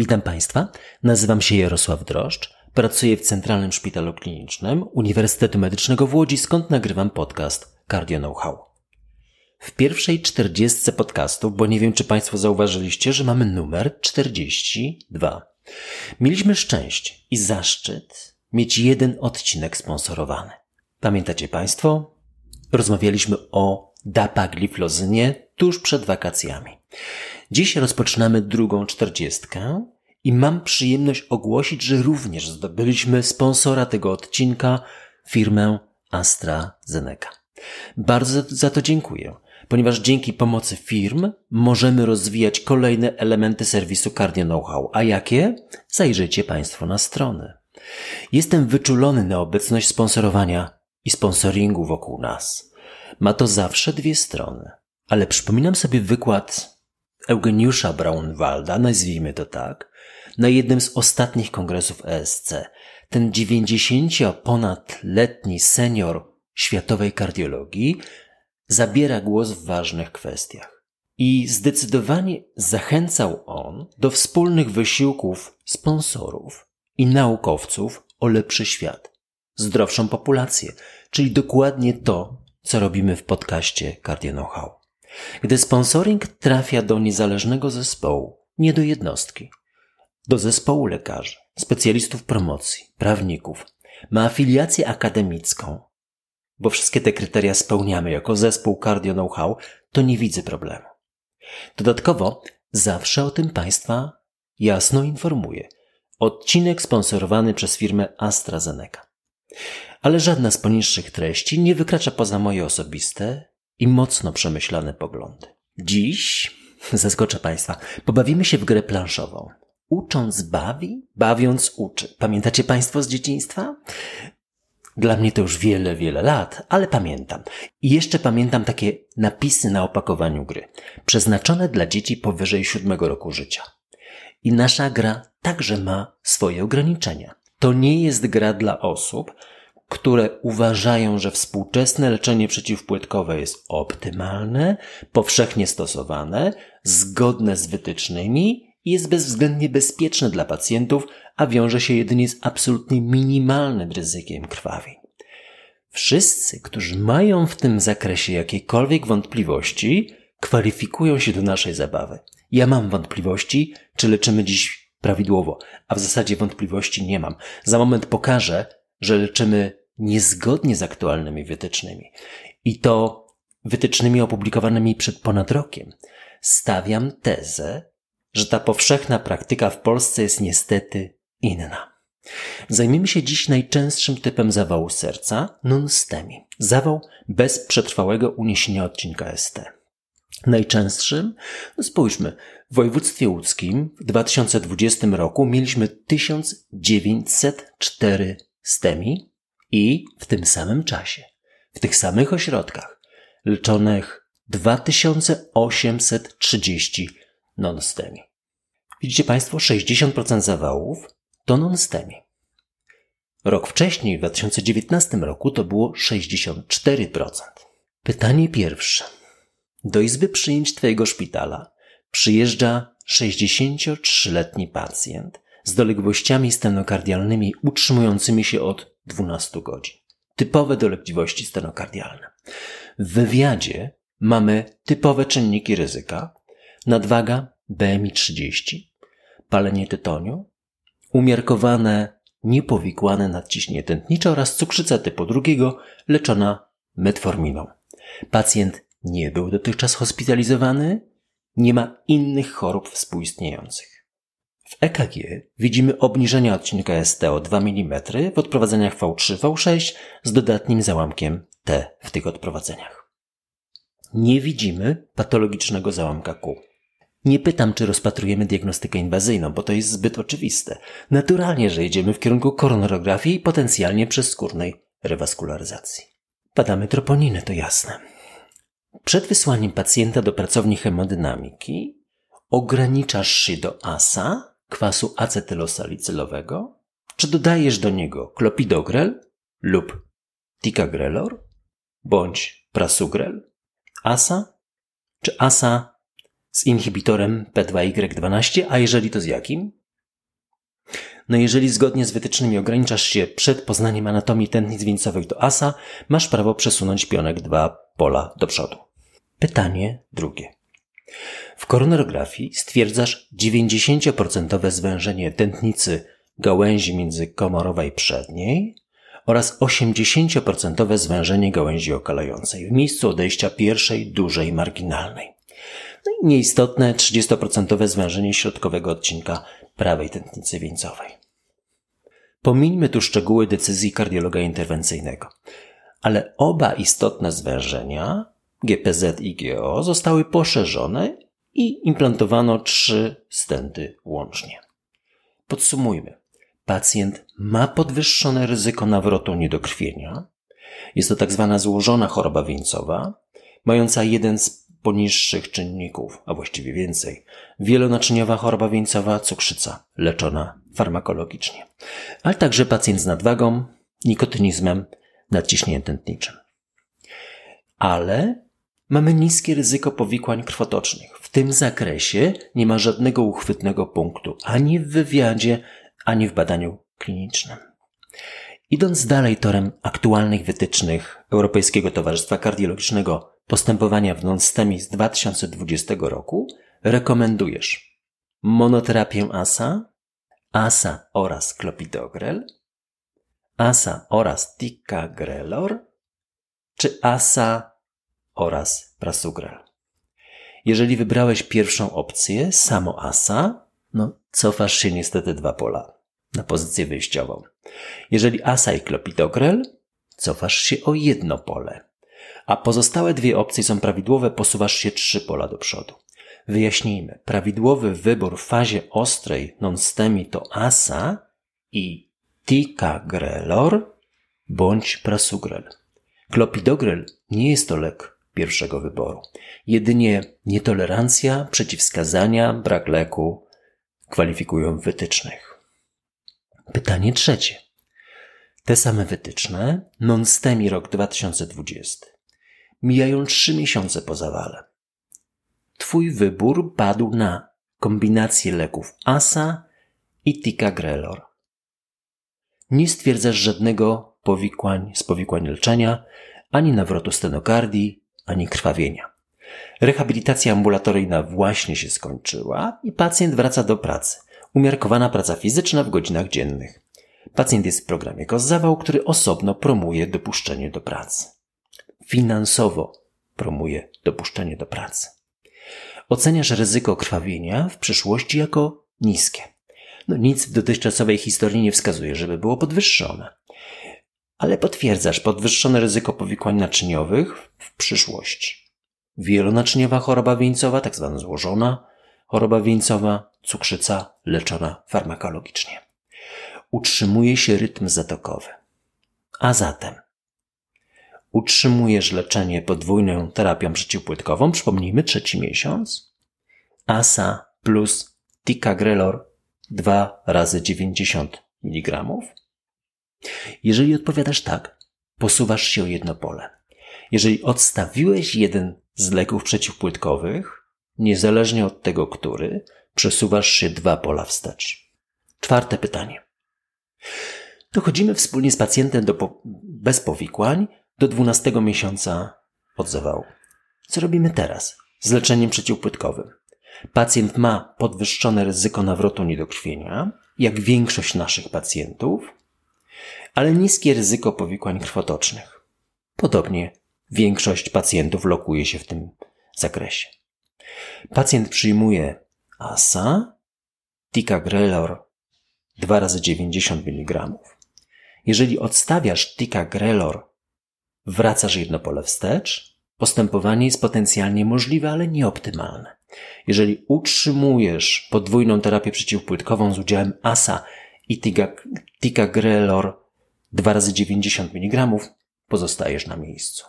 Witam Państwa, nazywam się Jarosław Droszcz, pracuję w Centralnym Szpitalu Klinicznym Uniwersytetu Medycznego w Łodzi, skąd nagrywam podcast Cardio Know-how. W pierwszej czterdziestce podcastów, bo nie wiem czy Państwo zauważyliście, że mamy numer 42. Mieliśmy szczęście i zaszczyt mieć jeden odcinek sponsorowany. Pamiętacie Państwo? Rozmawialiśmy o dapagliflozynie tuż przed wakacjami. Dziś rozpoczynamy drugą czterdziestkę i mam przyjemność ogłosić, że również zdobyliśmy sponsora tego odcinka, firmę AstraZeneca. Bardzo za to dziękuję, ponieważ dzięki pomocy firm możemy rozwijać kolejne elementy serwisu Cardio Know-how. A jakie? Zajrzyjcie Państwo na stronę. Jestem wyczulony na obecność sponsorowania i sponsoringu wokół nas. Ma to zawsze dwie strony. Ale przypominam sobie wykład Eugeniusza Braunwalda, nazwijmy to tak, na jednym z ostatnich kongresów ESC. Ten 90-ponadletni senior światowej kardiologii zabiera głos w ważnych kwestiach. I zdecydowanie zachęcał on do wspólnych wysiłków sponsorów i naukowców o lepszy świat, zdrowszą populację, czyli dokładnie to, co robimy w podcaście Cardio Know-how. Gdy sponsoring trafia do niezależnego zespołu, nie do jednostki, do zespołu lekarzy, specjalistów promocji, prawników, ma afiliację akademicką, bo wszystkie te kryteria spełniamy jako zespół Cardio Know-how, to nie widzę problemu. Dodatkowo zawsze o tym Państwa jasno informuję. Odcinek sponsorowany przez firmę AstraZeneca. Ale żadna z poniższych treści nie wykracza poza moje osobiste i mocno przemyślane poglądy. Dziś, zaskoczę Państwa, pobawimy się w grę planszową. Ucząc bawi, bawiąc uczy. Pamiętacie Państwo z dzieciństwa? Dla mnie to już wiele, wiele lat, ale pamiętam. I jeszcze pamiętam takie napisy na opakowaniu gry, przeznaczone dla dzieci powyżej siódmego roku życia. I nasza gra także ma swoje ograniczenia. To nie jest gra dla osób, które uważają, że współczesne leczenie przeciwpłytkowe jest optymalne, powszechnie stosowane, zgodne z wytycznymi jest bezwzględnie bezpieczne dla pacjentów, a wiąże się jedynie z absolutnie minimalnym ryzykiem krwawień. Wszyscy, którzy mają w tym zakresie jakiekolwiek wątpliwości, kwalifikują się do naszej zabawy. Ja mam wątpliwości, czy leczymy dziś prawidłowo, a w zasadzie wątpliwości nie mam. Za moment pokażę, że leczymy niezgodnie z aktualnymi wytycznymi. I to wytycznymi opublikowanymi przed ponad rokiem. Stawiam tezę, że ta powszechna praktyka w Polsce jest niestety inna. Zajmiemy się dziś najczęstszym typem zawału serca, non-STEMI. Zawał bez przetrwałego uniesienia odcinka ST. Najczęstszym? No spójrzmy, w województwie łódzkim w 2020 roku mieliśmy 1904 STEMI, i w tym samym czasie, w tych samych ośrodkach, leczonych 2830 non-STEMI. Widzicie Państwo, 60% zawałów to non-STEMI. Rok wcześniej, w 2019 roku, to było 64%. Pytanie pierwsze. Do izby przyjęć Twojego szpitala przyjeżdża 63-letni pacjent z dolegliwościami stenokardialnymi utrzymującymi się od 12 godzin. Typowe dolegliwości stenokardialne. W wywiadzie mamy typowe czynniki ryzyka, nadwaga BMI 30, palenie tytoniu, umiarkowane niepowikłane nadciśnienie tętnicze oraz cukrzyca typu drugiego leczona metforminą. Pacjent nie był dotychczas hospitalizowany, nie ma innych chorób współistniejących. W EKG widzimy obniżenie odcinka ST o 2 mm w odprowadzeniach V3, V6 z dodatnim załamkiem T w tych odprowadzeniach. Nie widzimy patologicznego załamka Q. Nie pytam, czy rozpatrujemy diagnostykę inwazyjną, bo to jest zbyt oczywiste. Naturalnie, że idziemy w kierunku koronarografii i potencjalnie przezskórnej rewaskularyzacji. Badamy troponiny, to jasne. Przed wysłaniem pacjenta do pracowni hemodynamiki ograniczasz się do ASA kwasu acetylosalicylowego? Czy dodajesz do niego klopidogrel lub ticagrelor bądź prasugrel? ASA czy ASA z inhibitorem P2Y12, a jeżeli to z jakim? No jeżeli zgodnie z wytycznymi ograniczasz się przed poznaniem anatomii tętnic wieńcowych do asa, masz prawo przesunąć pionek dwa pola do przodu. Pytanie drugie. W koronarografii stwierdzasz 90% zwężenie tętnicy gałęzi międzykomorowej przedniej oraz 80% zwężenie gałęzi okalającej w miejscu odejścia pierwszej dużej marginalnej. No i nieistotne 30% zwężenie środkowego odcinka prawej tętnicy wieńcowej. Pomińmy tu szczegóły decyzji kardiologa interwencyjnego, ale oba istotne zwężenia GPZ i GO zostały poszerzone i implantowano trzy stenty łącznie. Podsumujmy. Pacjent ma podwyższone ryzyko nawrotu niedokrwienia. Jest to tak zwana złożona choroba wieńcowa, mająca jeden z poniższych czynników, a właściwie więcej. Wielonaczyniowa choroba wieńcowa, cukrzyca, leczona farmakologicznie. Ale także pacjent z nadwagą, nikotynizmem, nadciśnieniem tętniczym. Ale mamy niskie ryzyko powikłań krwotocznych. W tym zakresie nie ma żadnego uchwytnego punktu ani w wywiadzie, ani w badaniu klinicznym. Idąc dalej torem aktualnych wytycznych Europejskiego Towarzystwa Kardiologicznego postępowania w non-STEMI z 2020 roku, rekomendujesz monoterapię ASA, ASA oraz klopidogrel, ASA oraz ticagrelor, czy ASA oraz prasugrel. Jeżeli wybrałeś pierwszą opcję, samo ASA, no cofasz się niestety dwa pola na pozycję wyjściową. Jeżeli ASA i klopidogrel, cofasz się o jedno pole. A pozostałe dwie opcje są prawidłowe, posuwasz się trzy pola do przodu. Wyjaśnijmy. Prawidłowy wybór w fazie ostrej non-STEMI to ASA i ticagrelor bądź prasugrel. Klopidogrel nie jest to lek pierwszego wyboru. Jedynie nietolerancja, przeciwwskazania, brak leku kwalifikują wytycznych. Pytanie trzecie. Te same wytyczne, non-STEMI rok 2020. Mijają trzy miesiące po zawale. Twój wybór padł na kombinację leków ASA i ticagrelor. Nie stwierdzasz żadnego powikłań z powikłań leczenia, ani nawrotu stenokardii, ani krwawienia. Rehabilitacja ambulatoryjna właśnie się skończyła i pacjent wraca do pracy. Umiarkowana praca fizyczna w godzinach dziennych. Pacjent jest w programie COS-zawał, który osobno promuje dopuszczenie do pracy. Finansowo promuje dopuszczenie do pracy. Oceniasz ryzyko krwawienia w przyszłości jako niskie. No nic w dotychczasowej historii nie wskazuje, żeby było podwyższone. Ale potwierdzasz podwyższone ryzyko powikłań naczyniowych w przyszłości. Wielonaczyniowa choroba wieńcowa, tak zwana złożona choroba wieńcowa, cukrzyca leczona farmakologicznie. Utrzymuje się rytm zatokowy. A zatem utrzymujesz leczenie podwójną terapią przeciwpłytkową, przypomnijmy trzeci miesiąc, ASA plus ticagrelor 2 razy 90 mg. Jeżeli odpowiadasz tak, posuwasz się o jedno pole. Jeżeli odstawiłeś jeden z leków przeciwpłytkowych, niezależnie od tego, który, przesuwasz się dwa pola wstecz. Czwarte pytanie. Dochodzimy wspólnie z pacjentem do po- bez powikłań do 12 miesiąca od zawału. Co robimy teraz z leczeniem przeciwpłytkowym? Pacjent ma podwyższone ryzyko nawrotu niedokrwienia, jak większość naszych pacjentów, ale niskie ryzyko powikłań krwotocznych. Podobnie większość pacjentów lokuje się w tym zakresie. Pacjent przyjmuje ASA, ticagrelor 2 razy 90 mg. Jeżeli odstawiasz ticagrelor, wracasz jedno pole wstecz, postępowanie jest potencjalnie możliwe, ale nieoptymalne. Jeżeli utrzymujesz podwójną terapię przeciwpłytkową z udziałem ASA i ticagrelor 2 razy 90 mg, pozostajesz na miejscu.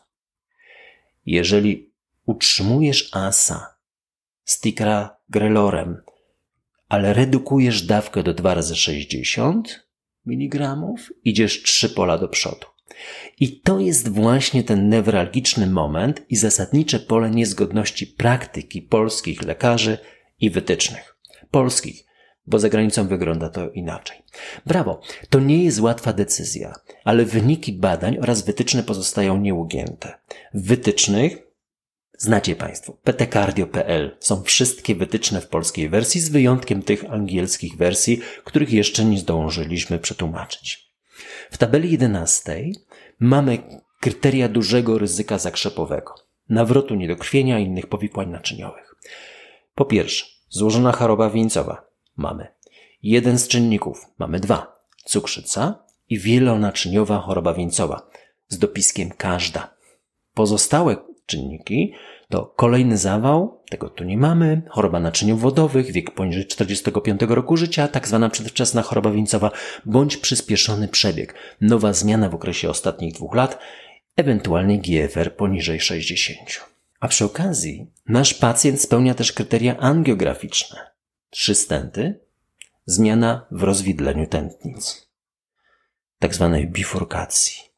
Jeżeli utrzymujesz ASA z ticagrelorem, ale redukujesz dawkę do 2 razy 60 mg, idziesz trzy pola do przodu. I to jest właśnie ten newralgiczny moment i zasadnicze pole niezgodności praktyki polskich lekarzy i wytycznych. Polskich, bo za granicą wygląda to inaczej. Brawo, to nie jest łatwa decyzja, ale wyniki badań oraz wytyczne pozostają nieugięte. W wytycznych Znacie Państwo, ptcardio.pl są wszystkie wytyczne w polskiej wersji, z wyjątkiem tych angielskich wersji, których jeszcze nie zdążyliśmy przetłumaczyć. W tabeli 11 mamy kryteria dużego ryzyka zakrzepowego, nawrotu niedokrwienia i innych powikłań naczyniowych. Po pierwsze, złożona choroba wieńcowa. Mamy jeden z czynników, mamy dwa. Cukrzyca i wielonaczyniowa choroba wieńcowa z dopiskiem każda. Pozostałe czynniki to kolejny zawał, tego tu nie mamy, choroba naczyniów wodowych, wiek poniżej 45 roku życia, tak zwana przedwczesna choroba wieńcowa, bądź przyspieszony przebieg, nowa zmiana w okresie ostatnich dwóch lat, ewentualnie GFR poniżej 60. A przy okazji nasz pacjent spełnia też kryteria angiograficzne. Trzy stenty, zmiana w rozwidleniu tętnic, tak zwanej bifurkacji.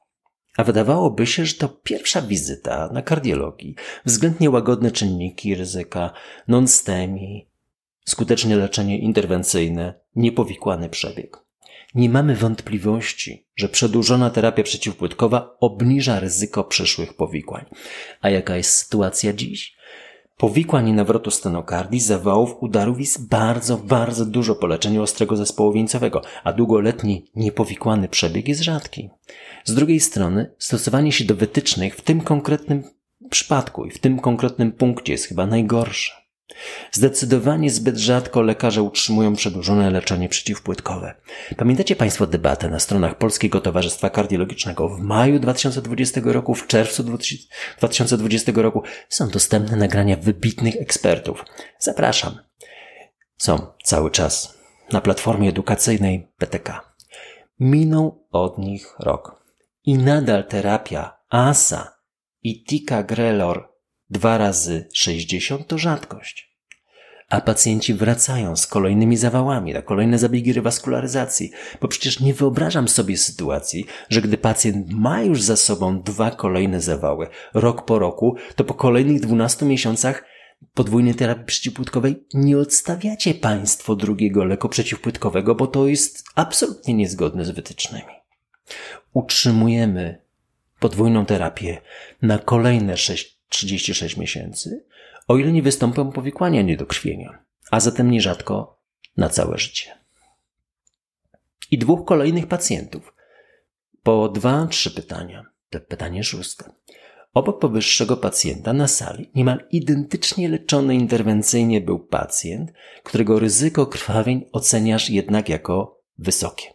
A wydawałoby się, że to pierwsza wizyta na kardiologii, względnie łagodne czynniki ryzyka, non-STEMI, skuteczne leczenie interwencyjne, niepowikłany przebieg. Nie mamy wątpliwości, że przedłużona terapia przeciwpłytkowa obniża ryzyko przyszłych powikłań. A jaka jest sytuacja dziś? Powikłań i nawrotu stenokardii, zawałów, udarów jest bardzo, bardzo dużo po leczeniu ostrego zespołu wieńcowego, a długoletni, niepowikłany przebieg jest rzadki. Z drugiej strony, stosowanie się do wytycznych w tym konkretnym przypadku i w tym konkretnym punkcie jest chyba najgorsze. Zdecydowanie zbyt rzadko lekarze utrzymują przedłużone leczenie przeciwpłytkowe. Pamiętacie Państwo debatę na stronach Polskiego Towarzystwa Kardiologicznego w maju 2020 roku, w czerwcu 2020 roku? Są dostępne nagrania wybitnych ekspertów. Zapraszam. Są cały czas na platformie edukacyjnej PTK. Minął od nich rok. I nadal terapia ASA i Ticagrelor Dwa razy 60 to rzadkość. A pacjenci wracają z kolejnymi zawałami na kolejne zabiegi rewaskularyzacji, bo przecież nie wyobrażam sobie sytuacji, że gdy pacjent ma już za sobą dwa kolejne zawały, rok po roku, to po kolejnych 12 miesiącach podwójnej terapii przeciwpłytkowej nie odstawiacie Państwo drugiego leku przeciwpłytkowego, bo to jest absolutnie niezgodne z wytycznymi. Utrzymujemy podwójną terapię na kolejne 6 36 miesięcy, o ile nie wystąpią powikłania niedokrwienia, a zatem nierzadko na całe życie. I dwóch kolejnych pacjentów. Po dwa, trzy pytania. To pytanie szóste. Obok powyższego pacjenta na sali niemal identycznie leczony interwencyjnie był pacjent, którego ryzyko krwawień oceniasz jednak jako wysokie.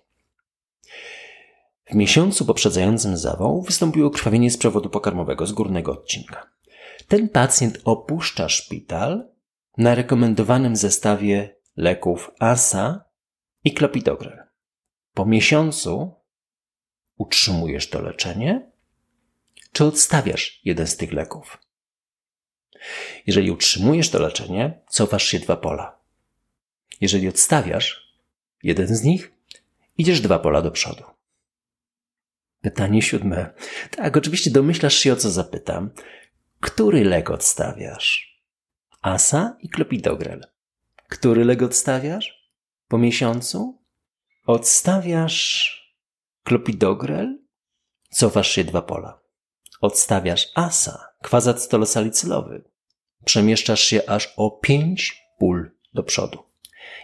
W miesiącu poprzedzającym zawał wystąpiło krwawienie z przewodu pokarmowego z górnego odcinka. Ten pacjent opuszcza szpital na rekomendowanym zestawie leków ASA i klopidogrel. Po miesiącu utrzymujesz to leczenie, czy odstawiasz jeden z tych leków? Jeżeli utrzymujesz to leczenie, cofasz się dwa pola. Jeżeli odstawiasz jeden z nich, idziesz dwa pola do przodu. Pytanie siódme. Tak, oczywiście domyślasz się o co zapytam. Który lek odstawiasz? Asa i klopidogrel. Który lek odstawiasz? Po miesiącu? Odstawiasz klopidogrel? Cofasz się dwa pola. Odstawiasz asa, kwazat stolosalicylowy. Przemieszczasz się aż o pięć pól do przodu.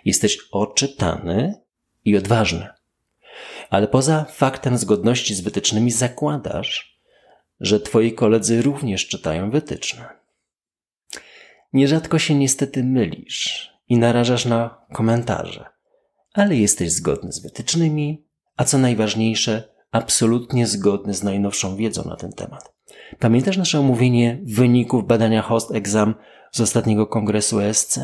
Jesteś oczytany i odważny. Ale poza faktem zgodności z wytycznymi zakładasz, że twoi koledzy również czytają wytyczne. Nierzadko się niestety mylisz i narażasz na komentarze, ale jesteś zgodny z wytycznymi, a co najważniejsze, absolutnie zgodny z najnowszą wiedzą na ten temat. Pamiętasz nasze omówienie wyników badania Host Exam z ostatniego kongresu ESC?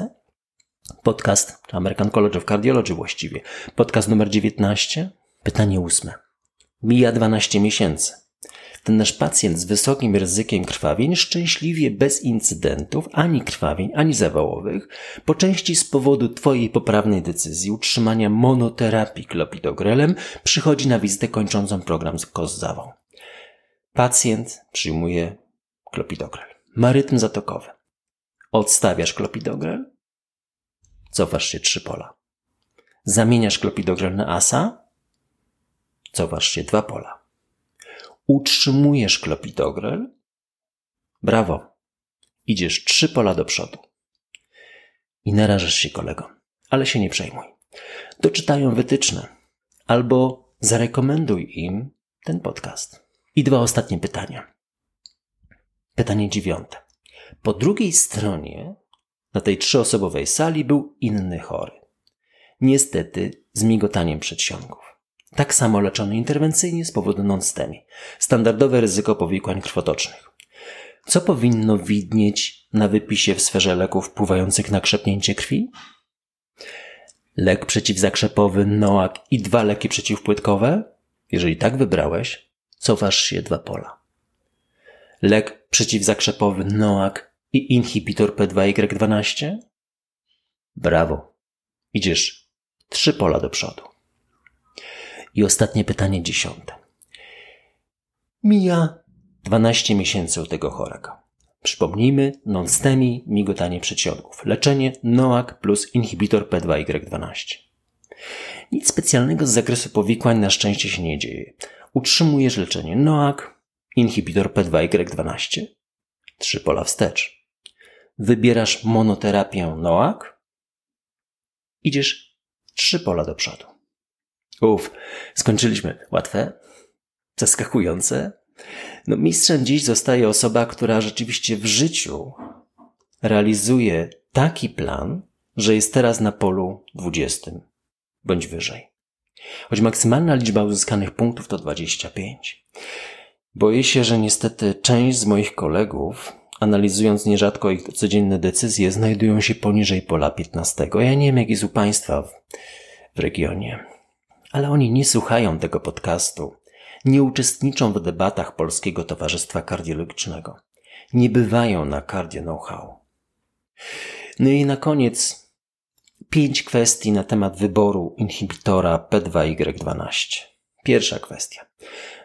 Podcast American College of Cardiology właściwie. Podcast numer 19. Pytanie ósme. Mija 12 miesięcy. Ten nasz pacjent z wysokim ryzykiem krwawień szczęśliwie bez incydentów, ani krwawień, ani zawałowych, po części z powodu Twojej poprawnej decyzji utrzymania monoterapii klopidogrelem, przychodzi na wizytę kończącą program z zawał. Pacjent przyjmuje klopidogrel. Ma rytm zatokowy. Odstawiasz klopidogrel, cofasz się trzy pola. Zamieniasz klopidogrel na ASA, cofasz się dwa pola. Utrzymujesz klopidogrel, brawo, idziesz trzy pola do przodu. I narażasz się kolego, ale się nie przejmuj. Doczytają wytyczne albo zarekomenduj im ten podcast. I dwa ostatnie pytania. Pytanie dziewiąte. Po drugiej stronie, na tej trzyosobowej sali, był inny chory. Niestety z migotaniem przedsionków. Tak samo leczony interwencyjnie z powodu non-STEMI. Standardowe ryzyko powikłań krwotocznych. Co powinno widnieć na wypisie w sferze leków wpływających na krzepnięcie krwi? Lek przeciwzakrzepowy NOAK i dwa leki przeciwpłytkowe? Jeżeli tak wybrałeś, cofasz się dwa pola. Lek przeciwzakrzepowy NOAK i inhibitor P2Y12? Brawo. Idziesz trzy pola do przodu. I ostatnie pytanie dziesiąte. Mija 12 miesięcy u tego chorego. Przypomnijmy, non-STEMI, migotanie przedsionków. Leczenie NOAC plus inhibitor P2Y12. Nic specjalnego z zakresu powikłań na szczęście się nie dzieje. Utrzymujesz leczenie NOAC, inhibitor P2Y12. Trzy pola wstecz. Wybierasz monoterapię NOAC. Idziesz trzy pola do przodu. Uff, skończyliśmy. Łatwe? Zaskakujące? No, mistrzem dziś zostaje osoba, która rzeczywiście w życiu realizuje taki plan, że jest teraz na polu 20 bądź wyżej. Choć maksymalna liczba uzyskanych punktów to 25. Boję się, że niestety część z moich kolegów, analizując nierzadko ich codzienne decyzje, znajdują się poniżej pola 15. Ja nie wiem, jak jest u Państwa w, w regionie, ale oni nie słuchają tego podcastu nie uczestniczą w debatach Polskiego Towarzystwa Kardiologicznego. Nie bywają na Cardio Know-how. No i na koniec pięć kwestii na temat wyboru inhibitora P2Y12. Pierwsza kwestia.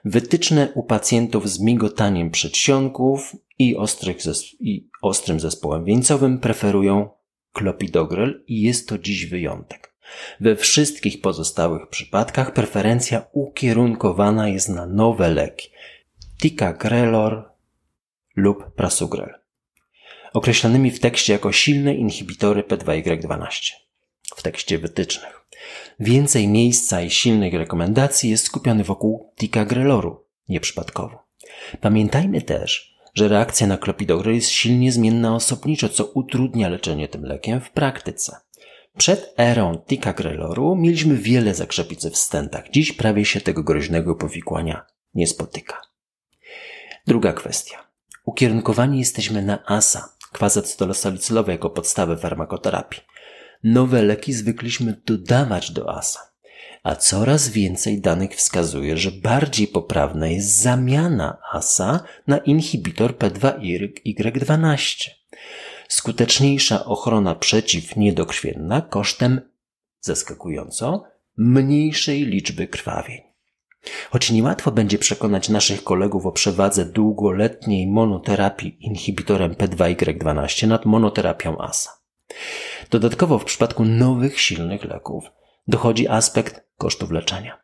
Wytyczne u pacjentów z migotaniem przedsionków i, i ostrym zespołem wieńcowym preferują klopidogrel i jest to dziś wyjątek. We wszystkich pozostałych przypadkach preferencja ukierunkowana jest na nowe leki ticagrelor lub prasugrel, określonymi w tekście jako silne inhibitory P2Y12 w tekście wytycznych. Więcej miejsca i silnych rekomendacji jest skupione wokół ticagreloru, nieprzypadkowo. Pamiętajmy też, że reakcja na klopidogrel jest silnie zmienna osobniczo, co utrudnia leczenie tym lekiem w praktyce. Przed erą ticagrelloru mieliśmy wiele zakrzepicy w stentach. Dziś prawie się tego groźnego powikłania nie spotyka. Druga kwestia. Ukierunkowani jesteśmy na ASA, kwazacetylosalicylowe jako podstawę farmakoterapii. Nowe leki zwykliśmy dodawać do ASA, a coraz więcej danych wskazuje, że bardziej poprawna jest zamiana ASA na inhibitor P2Y12 skuteczniejsza ochrona przeciwniedokrwienna kosztem, zaskakująco, mniejszej liczby krwawień. Choć niełatwo będzie przekonać naszych kolegów o przewadze długoletniej monoterapii inhibitorem P2Y12 nad monoterapią ASA. Dodatkowo w przypadku nowych, silnych leków dochodzi aspekt kosztów leczenia.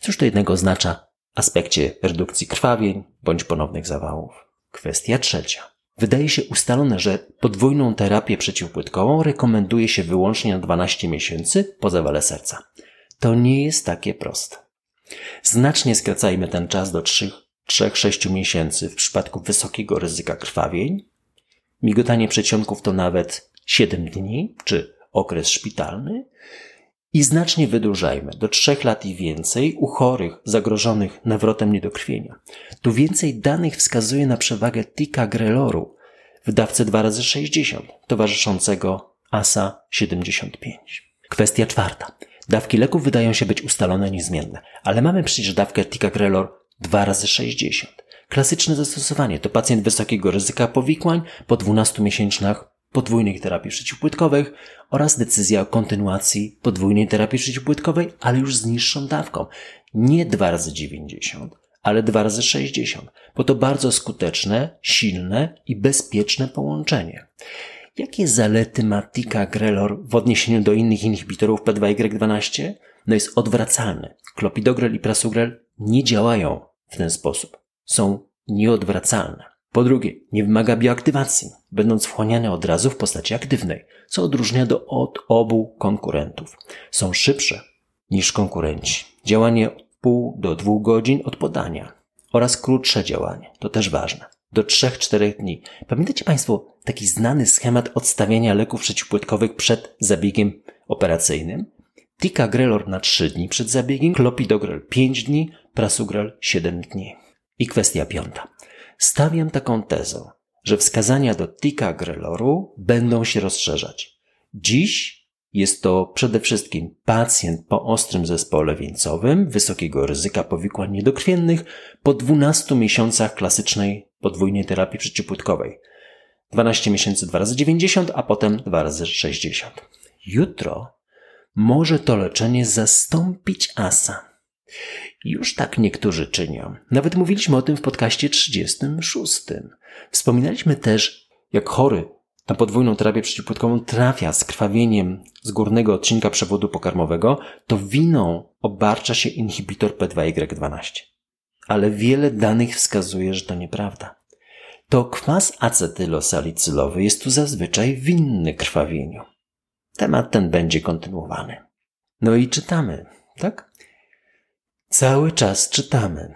Cóż to jednego oznacza aspekcie redukcji krwawień bądź ponownych zawałów? Kwestia trzecia. Wydaje się ustalone, że podwójną terapię przeciwpłytkową rekomenduje się wyłącznie na 12 miesięcy po zawale serca. To nie jest takie proste. Znacznie skracajmy ten czas do 3-6 miesięcy w przypadku wysokiego ryzyka krwawień. Migotanie przedsionków to nawet 7 dni, czy okres szpitalny. I znacznie wydłużajmy do 3 lat i więcej u chorych zagrożonych nawrotem niedokrwienia. Tu więcej danych wskazuje na przewagę ticagrelloru w dawce 2x60 towarzyszącego ASA 75. Kwestia czwarta. Dawki leków wydają się być ustalone niezmienne, ale mamy przecież dawkę ticagrelor 2x60. Klasyczne zastosowanie to pacjent wysokiego ryzyka powikłań po 12 miesięcznych podwójnych terapii przeciwpłytkowych oraz decyzja o kontynuacji podwójnej terapii przeciwpłytkowej, ale już z niższą dawką. Nie 2 razy 90, ale 2 razy 60, bo to bardzo skuteczne, silne i bezpieczne połączenie. Jakie zalety ma ticagrelor w odniesieniu do innych inhibitorów P2Y12? No jest odwracalny. Klopidogrel i prasugrel nie działają w ten sposób. Są nieodwracalne. Po drugie, nie wymaga bioaktywacji, będąc wchłaniane od razu w postaci aktywnej, co odróżnia do od obu konkurentów. Są szybsze niż konkurenci. Działanie pół do dwóch godzin od podania oraz krótsze działanie. To też ważne. Do 3-4 dni. Pamiętacie Państwo taki znany schemat odstawiania leków przeciwpłytkowych przed zabiegiem operacyjnym? Ticagrelor na 3 dni przed zabiegiem, Clopidogrel 5 dni, Prasugrel 7 dni. I kwestia piąta. Stawiam taką tezę, że wskazania do Tika-Greloru będą się rozszerzać. Dziś jest to przede wszystkim pacjent po ostrym zespole wieńcowym, wysokiego ryzyka powikłań niedokrwiennych po 12 miesiącach klasycznej podwójnej terapii przeciwpłytkowej. 12 miesięcy 2 razy 90, a potem 2 razy 60. Jutro może to leczenie zastąpić ASA. Już tak niektórzy czynią. Nawet mówiliśmy o tym w podcaście 36. Wspominaliśmy też, jak chory na podwójną terapię przeciwpłytkową trafia z krwawieniem z górnego odcinka przewodu pokarmowego, to winą obarcza się inhibitor P2Y12. Ale wiele danych wskazuje, że to nieprawda. To kwas acetylosalicylowy jest tu zazwyczaj winny krwawieniu. Temat ten będzie kontynuowany. No i czytamy, tak? Cały czas czytamy.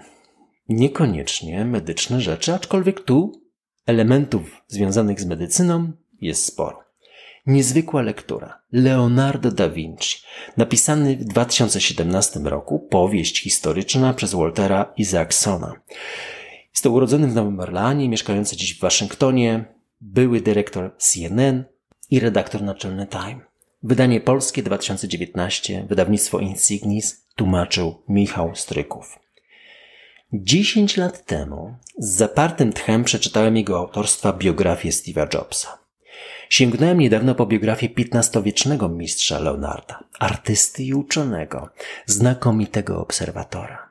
Niekoniecznie medyczne rzeczy, aczkolwiek tu elementów związanych z medycyną jest sporo. Niezwykła lektura. Leonardo da Vinci. Napisany w 2017 roku powieść historyczna przez Waltera Isaacsona. Jest to urodzony w Nowym Orleanie, mieszkający dziś w Waszyngtonie, były dyrektor CNN i redaktor naczelny Time. Wydanie polskie 2019, wydawnictwo Insignis, tłumaczył Michał Stryków. Dziesięć lat temu z zapartym tchem przeczytałem jego autorstwa biografię Steve'a Jobsa. Sięgnąłem niedawno po biografię XV-wiecznego mistrza Leonarda, artysty i uczonego, znakomitego obserwatora.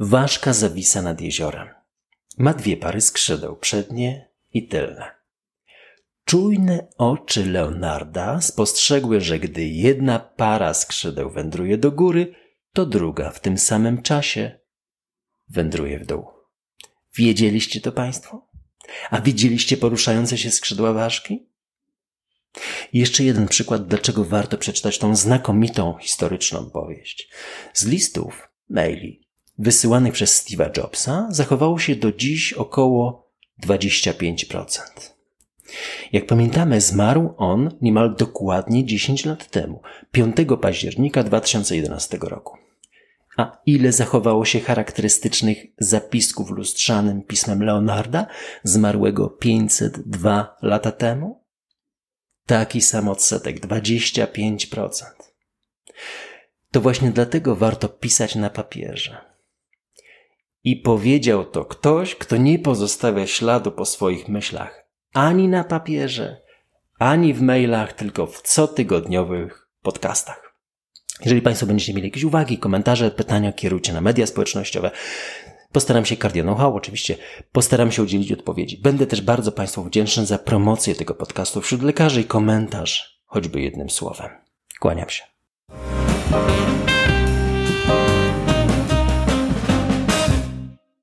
Ważka zawisa nad jeziorem. Ma dwie pary skrzydeł, przednie i tylne. Czujne oczy Leonarda spostrzegły, że gdy jedna para skrzydeł wędruje do góry, to druga w tym samym czasie wędruje w dół. Wiedzieliście to Państwo? A widzieliście poruszające się skrzydła ważki? Jeszcze jeden przykład, dlaczego warto przeczytać tą znakomitą historyczną powieść. Z listów, maili wysyłanych przez Steve'a Jobsa zachowało się do dziś około 25%. Jak pamiętamy, zmarł on niemal dokładnie 10 lat temu, 5 października 2011 roku. A ile zachowało się charakterystycznych zapisków lustrzanym pismem Leonarda, zmarłego 502 lata temu? Taki sam odsetek, 25%. To właśnie dlatego warto pisać na papierze. I powiedział to ktoś, kto nie pozostawia śladu po swoich myślach, ani na papierze, ani w mailach, tylko w cotygodniowych podcastach. Jeżeli Państwo będziecie mieli jakieś uwagi, komentarze, pytania, kierujcie na media społecznościowe. Postaram się Cardio Know-how, oczywiście postaram się udzielić odpowiedzi. Będę też bardzo Państwu wdzięczny za promocję tego podcastu wśród lekarzy i komentarz, choćby jednym słowem. Kłaniam się.